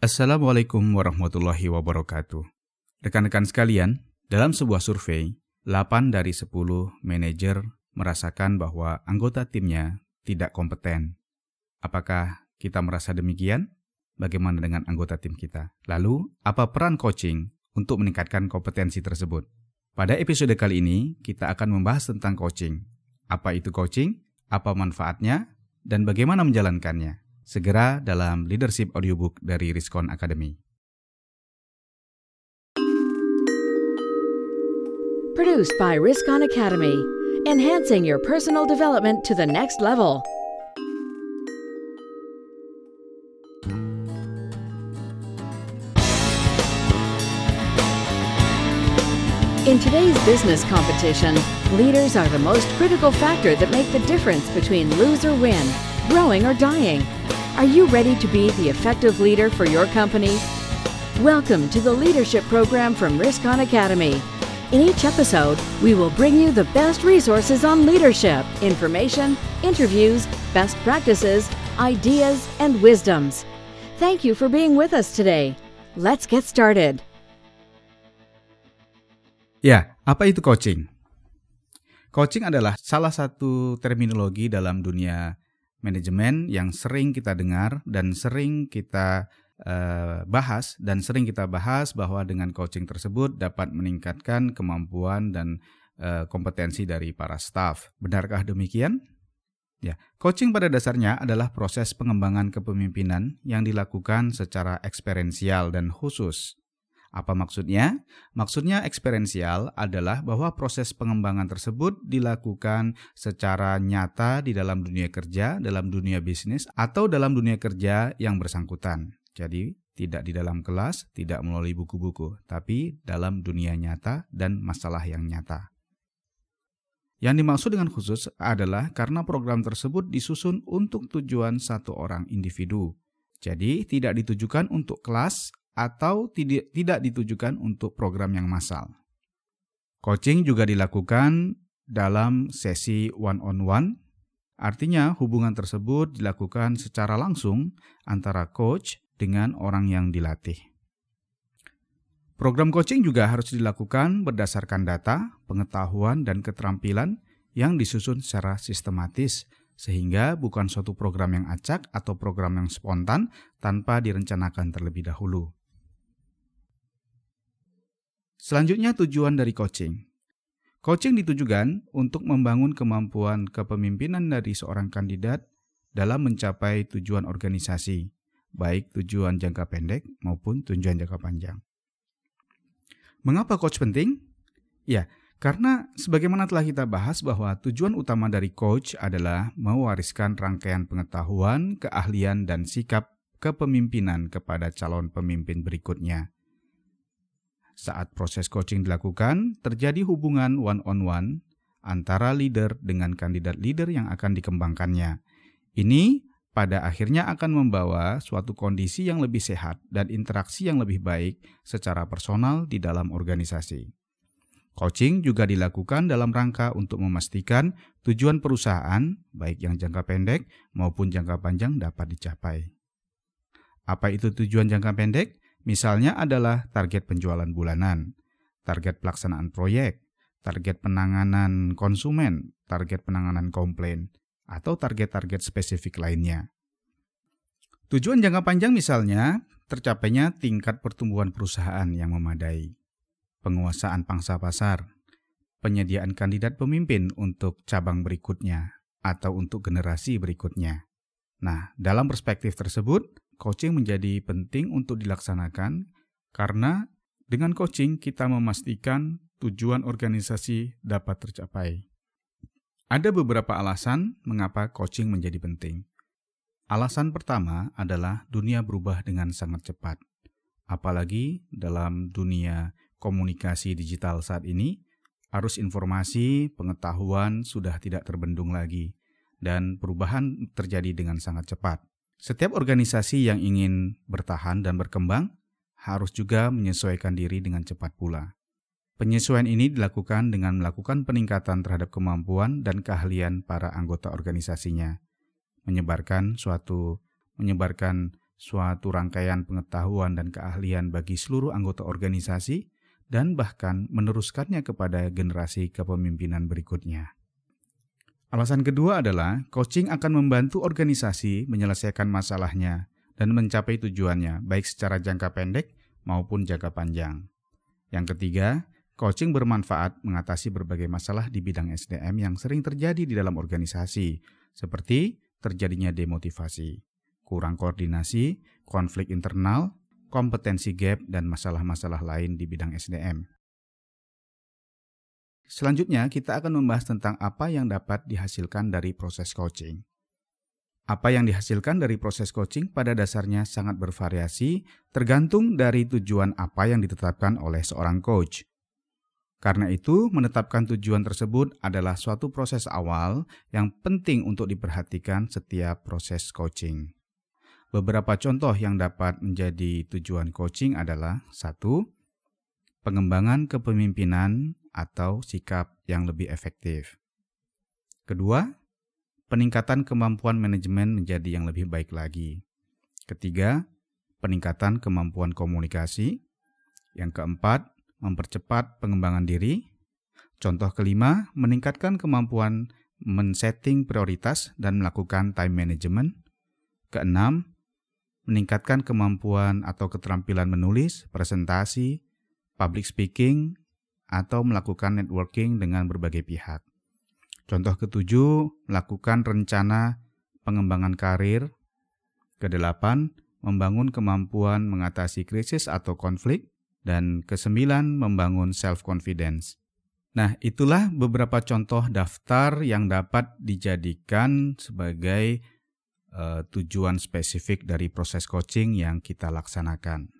Assalamualaikum warahmatullahi wabarakatuh. Rekan-rekan sekalian, dalam sebuah survei, 8 dari 10 manajer merasakan bahwa anggota timnya tidak kompeten. Apakah kita merasa demikian? Bagaimana dengan anggota tim kita? Lalu, apa peran coaching untuk meningkatkan kompetensi tersebut? Pada episode kali ini, kita akan membahas tentang coaching. Apa itu coaching? Apa manfaatnya? Dan bagaimana menjalankannya? Segera dalam Leadership Audiobook dari Riskon Academy. Produced by Riskon Academy, enhancing your personal development to the next level. In today's business competition, leaders are the most critical factor that make the difference between lose or win, growing or dying. Are you ready to be the effective leader for your company? Welcome to the Leadership Program from Riskon Academy. In each episode, we will bring you the best resources on leadership, information, interviews, best practices, ideas, and wisdoms. Thank you for being with us today. Let's get started. Ya, apa itu coaching? Coaching adalah salah satu terminologi dalam dunia manajemen yang sering kita dengar dan sering kita uh, bahas dan sering kita bahas bahwa dengan coaching tersebut dapat meningkatkan kemampuan dan uh, kompetensi dari para staff. Benarkah demikian? Ya, coaching pada dasarnya adalah proses pengembangan kepemimpinan yang dilakukan secara eksperensial dan khusus apa maksudnya? Maksudnya eksperensial adalah bahwa proses pengembangan tersebut dilakukan secara nyata di dalam dunia kerja, dalam dunia bisnis, atau dalam dunia kerja yang bersangkutan. Jadi, tidak di dalam kelas, tidak melalui buku-buku, tapi dalam dunia nyata dan masalah yang nyata. Yang dimaksud dengan khusus adalah karena program tersebut disusun untuk tujuan satu orang individu. Jadi, tidak ditujukan untuk kelas atau tidak, ditujukan untuk program yang massal. Coaching juga dilakukan dalam sesi one-on-one, artinya hubungan tersebut dilakukan secara langsung antara coach dengan orang yang dilatih. Program coaching juga harus dilakukan berdasarkan data, pengetahuan, dan keterampilan yang disusun secara sistematis sehingga bukan suatu program yang acak atau program yang spontan tanpa direncanakan terlebih dahulu. Selanjutnya tujuan dari coaching. Coaching ditujukan untuk membangun kemampuan kepemimpinan dari seorang kandidat dalam mencapai tujuan organisasi, baik tujuan jangka pendek maupun tujuan jangka panjang. Mengapa coach penting? Ya, karena sebagaimana telah kita bahas bahwa tujuan utama dari coach adalah mewariskan rangkaian pengetahuan, keahlian, dan sikap kepemimpinan kepada calon pemimpin berikutnya. Saat proses coaching dilakukan, terjadi hubungan one-on-one antara leader dengan kandidat leader yang akan dikembangkannya. Ini pada akhirnya akan membawa suatu kondisi yang lebih sehat dan interaksi yang lebih baik secara personal di dalam organisasi. Coaching juga dilakukan dalam rangka untuk memastikan tujuan perusahaan, baik yang jangka pendek maupun jangka panjang, dapat dicapai. Apa itu tujuan jangka pendek? Misalnya adalah target penjualan bulanan, target pelaksanaan proyek, target penanganan konsumen, target penanganan komplain, atau target-target spesifik lainnya. Tujuan jangka panjang misalnya tercapainya tingkat pertumbuhan perusahaan yang memadai, penguasaan pangsa pasar, penyediaan kandidat pemimpin untuk cabang berikutnya atau untuk generasi berikutnya. Nah, dalam perspektif tersebut, coaching menjadi penting untuk dilaksanakan karena dengan coaching kita memastikan tujuan organisasi dapat tercapai. Ada beberapa alasan mengapa coaching menjadi penting. Alasan pertama adalah dunia berubah dengan sangat cepat. Apalagi dalam dunia komunikasi digital saat ini, arus informasi, pengetahuan sudah tidak terbendung lagi, dan perubahan terjadi dengan sangat cepat. Setiap organisasi yang ingin bertahan dan berkembang harus juga menyesuaikan diri dengan cepat pula. Penyesuaian ini dilakukan dengan melakukan peningkatan terhadap kemampuan dan keahlian para anggota organisasinya, menyebarkan suatu menyebarkan suatu rangkaian pengetahuan dan keahlian bagi seluruh anggota organisasi, dan bahkan meneruskannya kepada generasi kepemimpinan berikutnya. Alasan kedua adalah coaching akan membantu organisasi menyelesaikan masalahnya dan mencapai tujuannya, baik secara jangka pendek maupun jangka panjang. Yang ketiga, coaching bermanfaat mengatasi berbagai masalah di bidang SDM yang sering terjadi di dalam organisasi, seperti terjadinya demotivasi, kurang koordinasi, konflik internal, kompetensi gap, dan masalah-masalah lain di bidang SDM. Selanjutnya, kita akan membahas tentang apa yang dapat dihasilkan dari proses coaching. Apa yang dihasilkan dari proses coaching pada dasarnya sangat bervariasi, tergantung dari tujuan apa yang ditetapkan oleh seorang coach. Karena itu, menetapkan tujuan tersebut adalah suatu proses awal yang penting untuk diperhatikan setiap proses coaching. Beberapa contoh yang dapat menjadi tujuan coaching adalah satu, pengembangan kepemimpinan atau sikap yang lebih efektif. Kedua, peningkatan kemampuan manajemen menjadi yang lebih baik lagi. Ketiga, peningkatan kemampuan komunikasi. Yang keempat, mempercepat pengembangan diri. Contoh kelima, meningkatkan kemampuan men-setting prioritas dan melakukan time management. Keenam, meningkatkan kemampuan atau keterampilan menulis, presentasi, public speaking, atau melakukan networking dengan berbagai pihak. Contoh ketujuh, melakukan rencana pengembangan karir. Kedelapan, membangun kemampuan mengatasi krisis atau konflik. Dan kesembilan, membangun self-confidence. Nah, itulah beberapa contoh daftar yang dapat dijadikan sebagai uh, tujuan spesifik dari proses coaching yang kita laksanakan.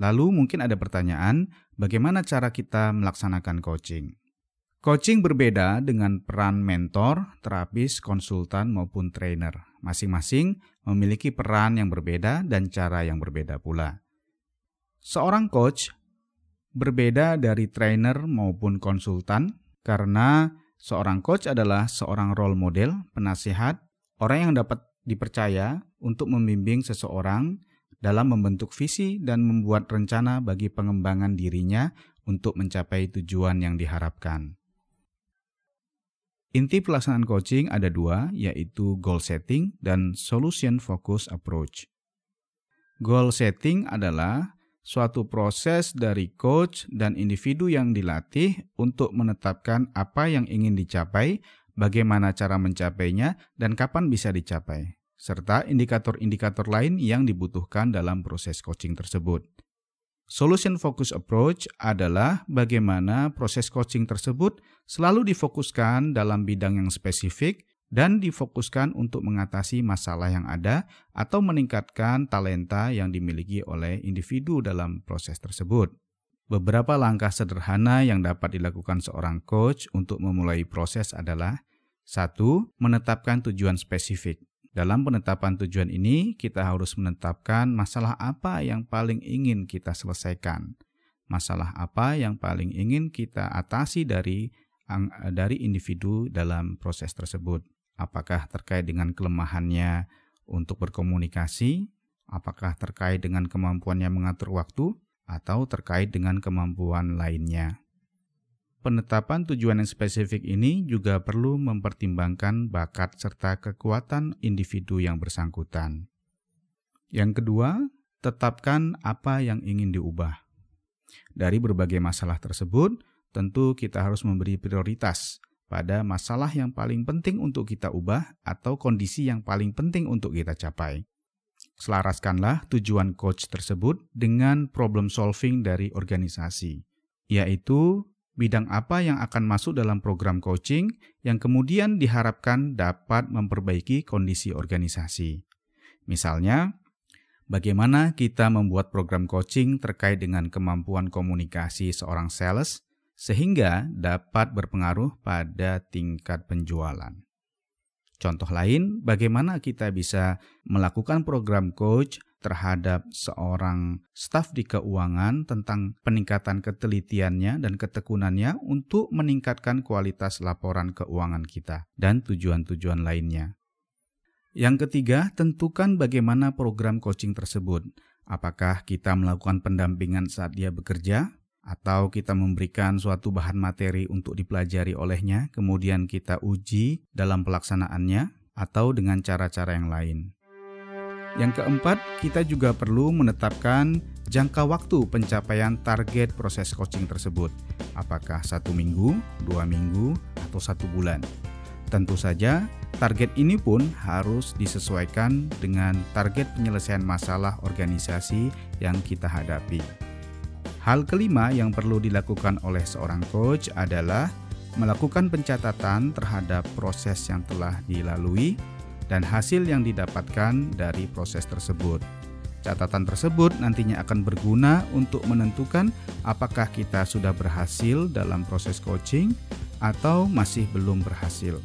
Lalu mungkin ada pertanyaan, bagaimana cara kita melaksanakan coaching? Coaching berbeda dengan peran mentor, terapis, konsultan maupun trainer. Masing-masing memiliki peran yang berbeda dan cara yang berbeda pula. Seorang coach berbeda dari trainer maupun konsultan karena seorang coach adalah seorang role model, penasihat, orang yang dapat dipercaya untuk membimbing seseorang dalam membentuk visi dan membuat rencana bagi pengembangan dirinya untuk mencapai tujuan yang diharapkan. Inti pelaksanaan coaching ada dua, yaitu goal setting dan solution focus approach. Goal setting adalah suatu proses dari coach dan individu yang dilatih untuk menetapkan apa yang ingin dicapai, bagaimana cara mencapainya, dan kapan bisa dicapai serta indikator-indikator lain yang dibutuhkan dalam proses coaching tersebut. Solution focus approach adalah bagaimana proses coaching tersebut selalu difokuskan dalam bidang yang spesifik dan difokuskan untuk mengatasi masalah yang ada atau meningkatkan talenta yang dimiliki oleh individu dalam proses tersebut. Beberapa langkah sederhana yang dapat dilakukan seorang coach untuk memulai proses adalah satu, Menetapkan tujuan spesifik. Dalam penetapan tujuan ini, kita harus menetapkan masalah apa yang paling ingin kita selesaikan, masalah apa yang paling ingin kita atasi dari dari individu dalam proses tersebut. Apakah terkait dengan kelemahannya untuk berkomunikasi, apakah terkait dengan kemampuannya mengatur waktu, atau terkait dengan kemampuan lainnya. Penetapan tujuan yang spesifik ini juga perlu mempertimbangkan bakat serta kekuatan individu yang bersangkutan. Yang kedua, tetapkan apa yang ingin diubah. Dari berbagai masalah tersebut, tentu kita harus memberi prioritas pada masalah yang paling penting untuk kita ubah atau kondisi yang paling penting untuk kita capai. Selaraskanlah tujuan coach tersebut dengan problem solving dari organisasi, yaitu bidang apa yang akan masuk dalam program coaching yang kemudian diharapkan dapat memperbaiki kondisi organisasi. Misalnya, bagaimana kita membuat program coaching terkait dengan kemampuan komunikasi seorang sales sehingga dapat berpengaruh pada tingkat penjualan. Contoh lain, bagaimana kita bisa melakukan program coach terhadap seorang staf di keuangan tentang peningkatan ketelitiannya dan ketekunannya untuk meningkatkan kualitas laporan keuangan kita dan tujuan-tujuan lainnya. Yang ketiga, tentukan bagaimana program coaching tersebut. Apakah kita melakukan pendampingan saat dia bekerja, atau kita memberikan suatu bahan materi untuk dipelajari olehnya, kemudian kita uji dalam pelaksanaannya, atau dengan cara-cara yang lain. Yang keempat, kita juga perlu menetapkan jangka waktu pencapaian target proses coaching tersebut. Apakah satu minggu, dua minggu, atau satu bulan? Tentu saja, target ini pun harus disesuaikan dengan target penyelesaian masalah organisasi yang kita hadapi. Hal kelima yang perlu dilakukan oleh seorang coach adalah melakukan pencatatan terhadap proses yang telah dilalui dan hasil yang didapatkan dari proses tersebut. Catatan tersebut nantinya akan berguna untuk menentukan apakah kita sudah berhasil dalam proses coaching atau masih belum berhasil,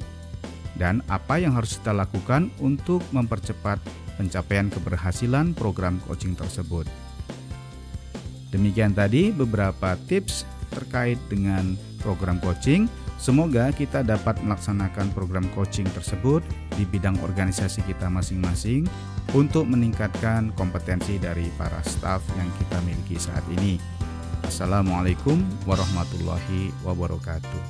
dan apa yang harus kita lakukan untuk mempercepat pencapaian keberhasilan program coaching tersebut. Demikian tadi beberapa tips terkait dengan program coaching. Semoga kita dapat melaksanakan program coaching tersebut di bidang organisasi kita masing-masing untuk meningkatkan kompetensi dari para staf yang kita miliki saat ini. Assalamualaikum warahmatullahi wabarakatuh.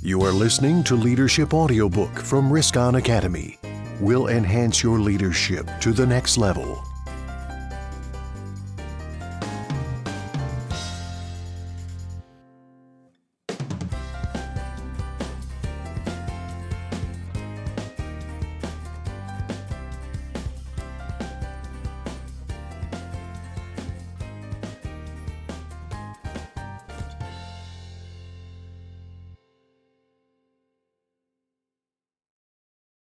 You are listening to Leadership Audiobook from Risk On Academy. Will enhance your leadership to the next level.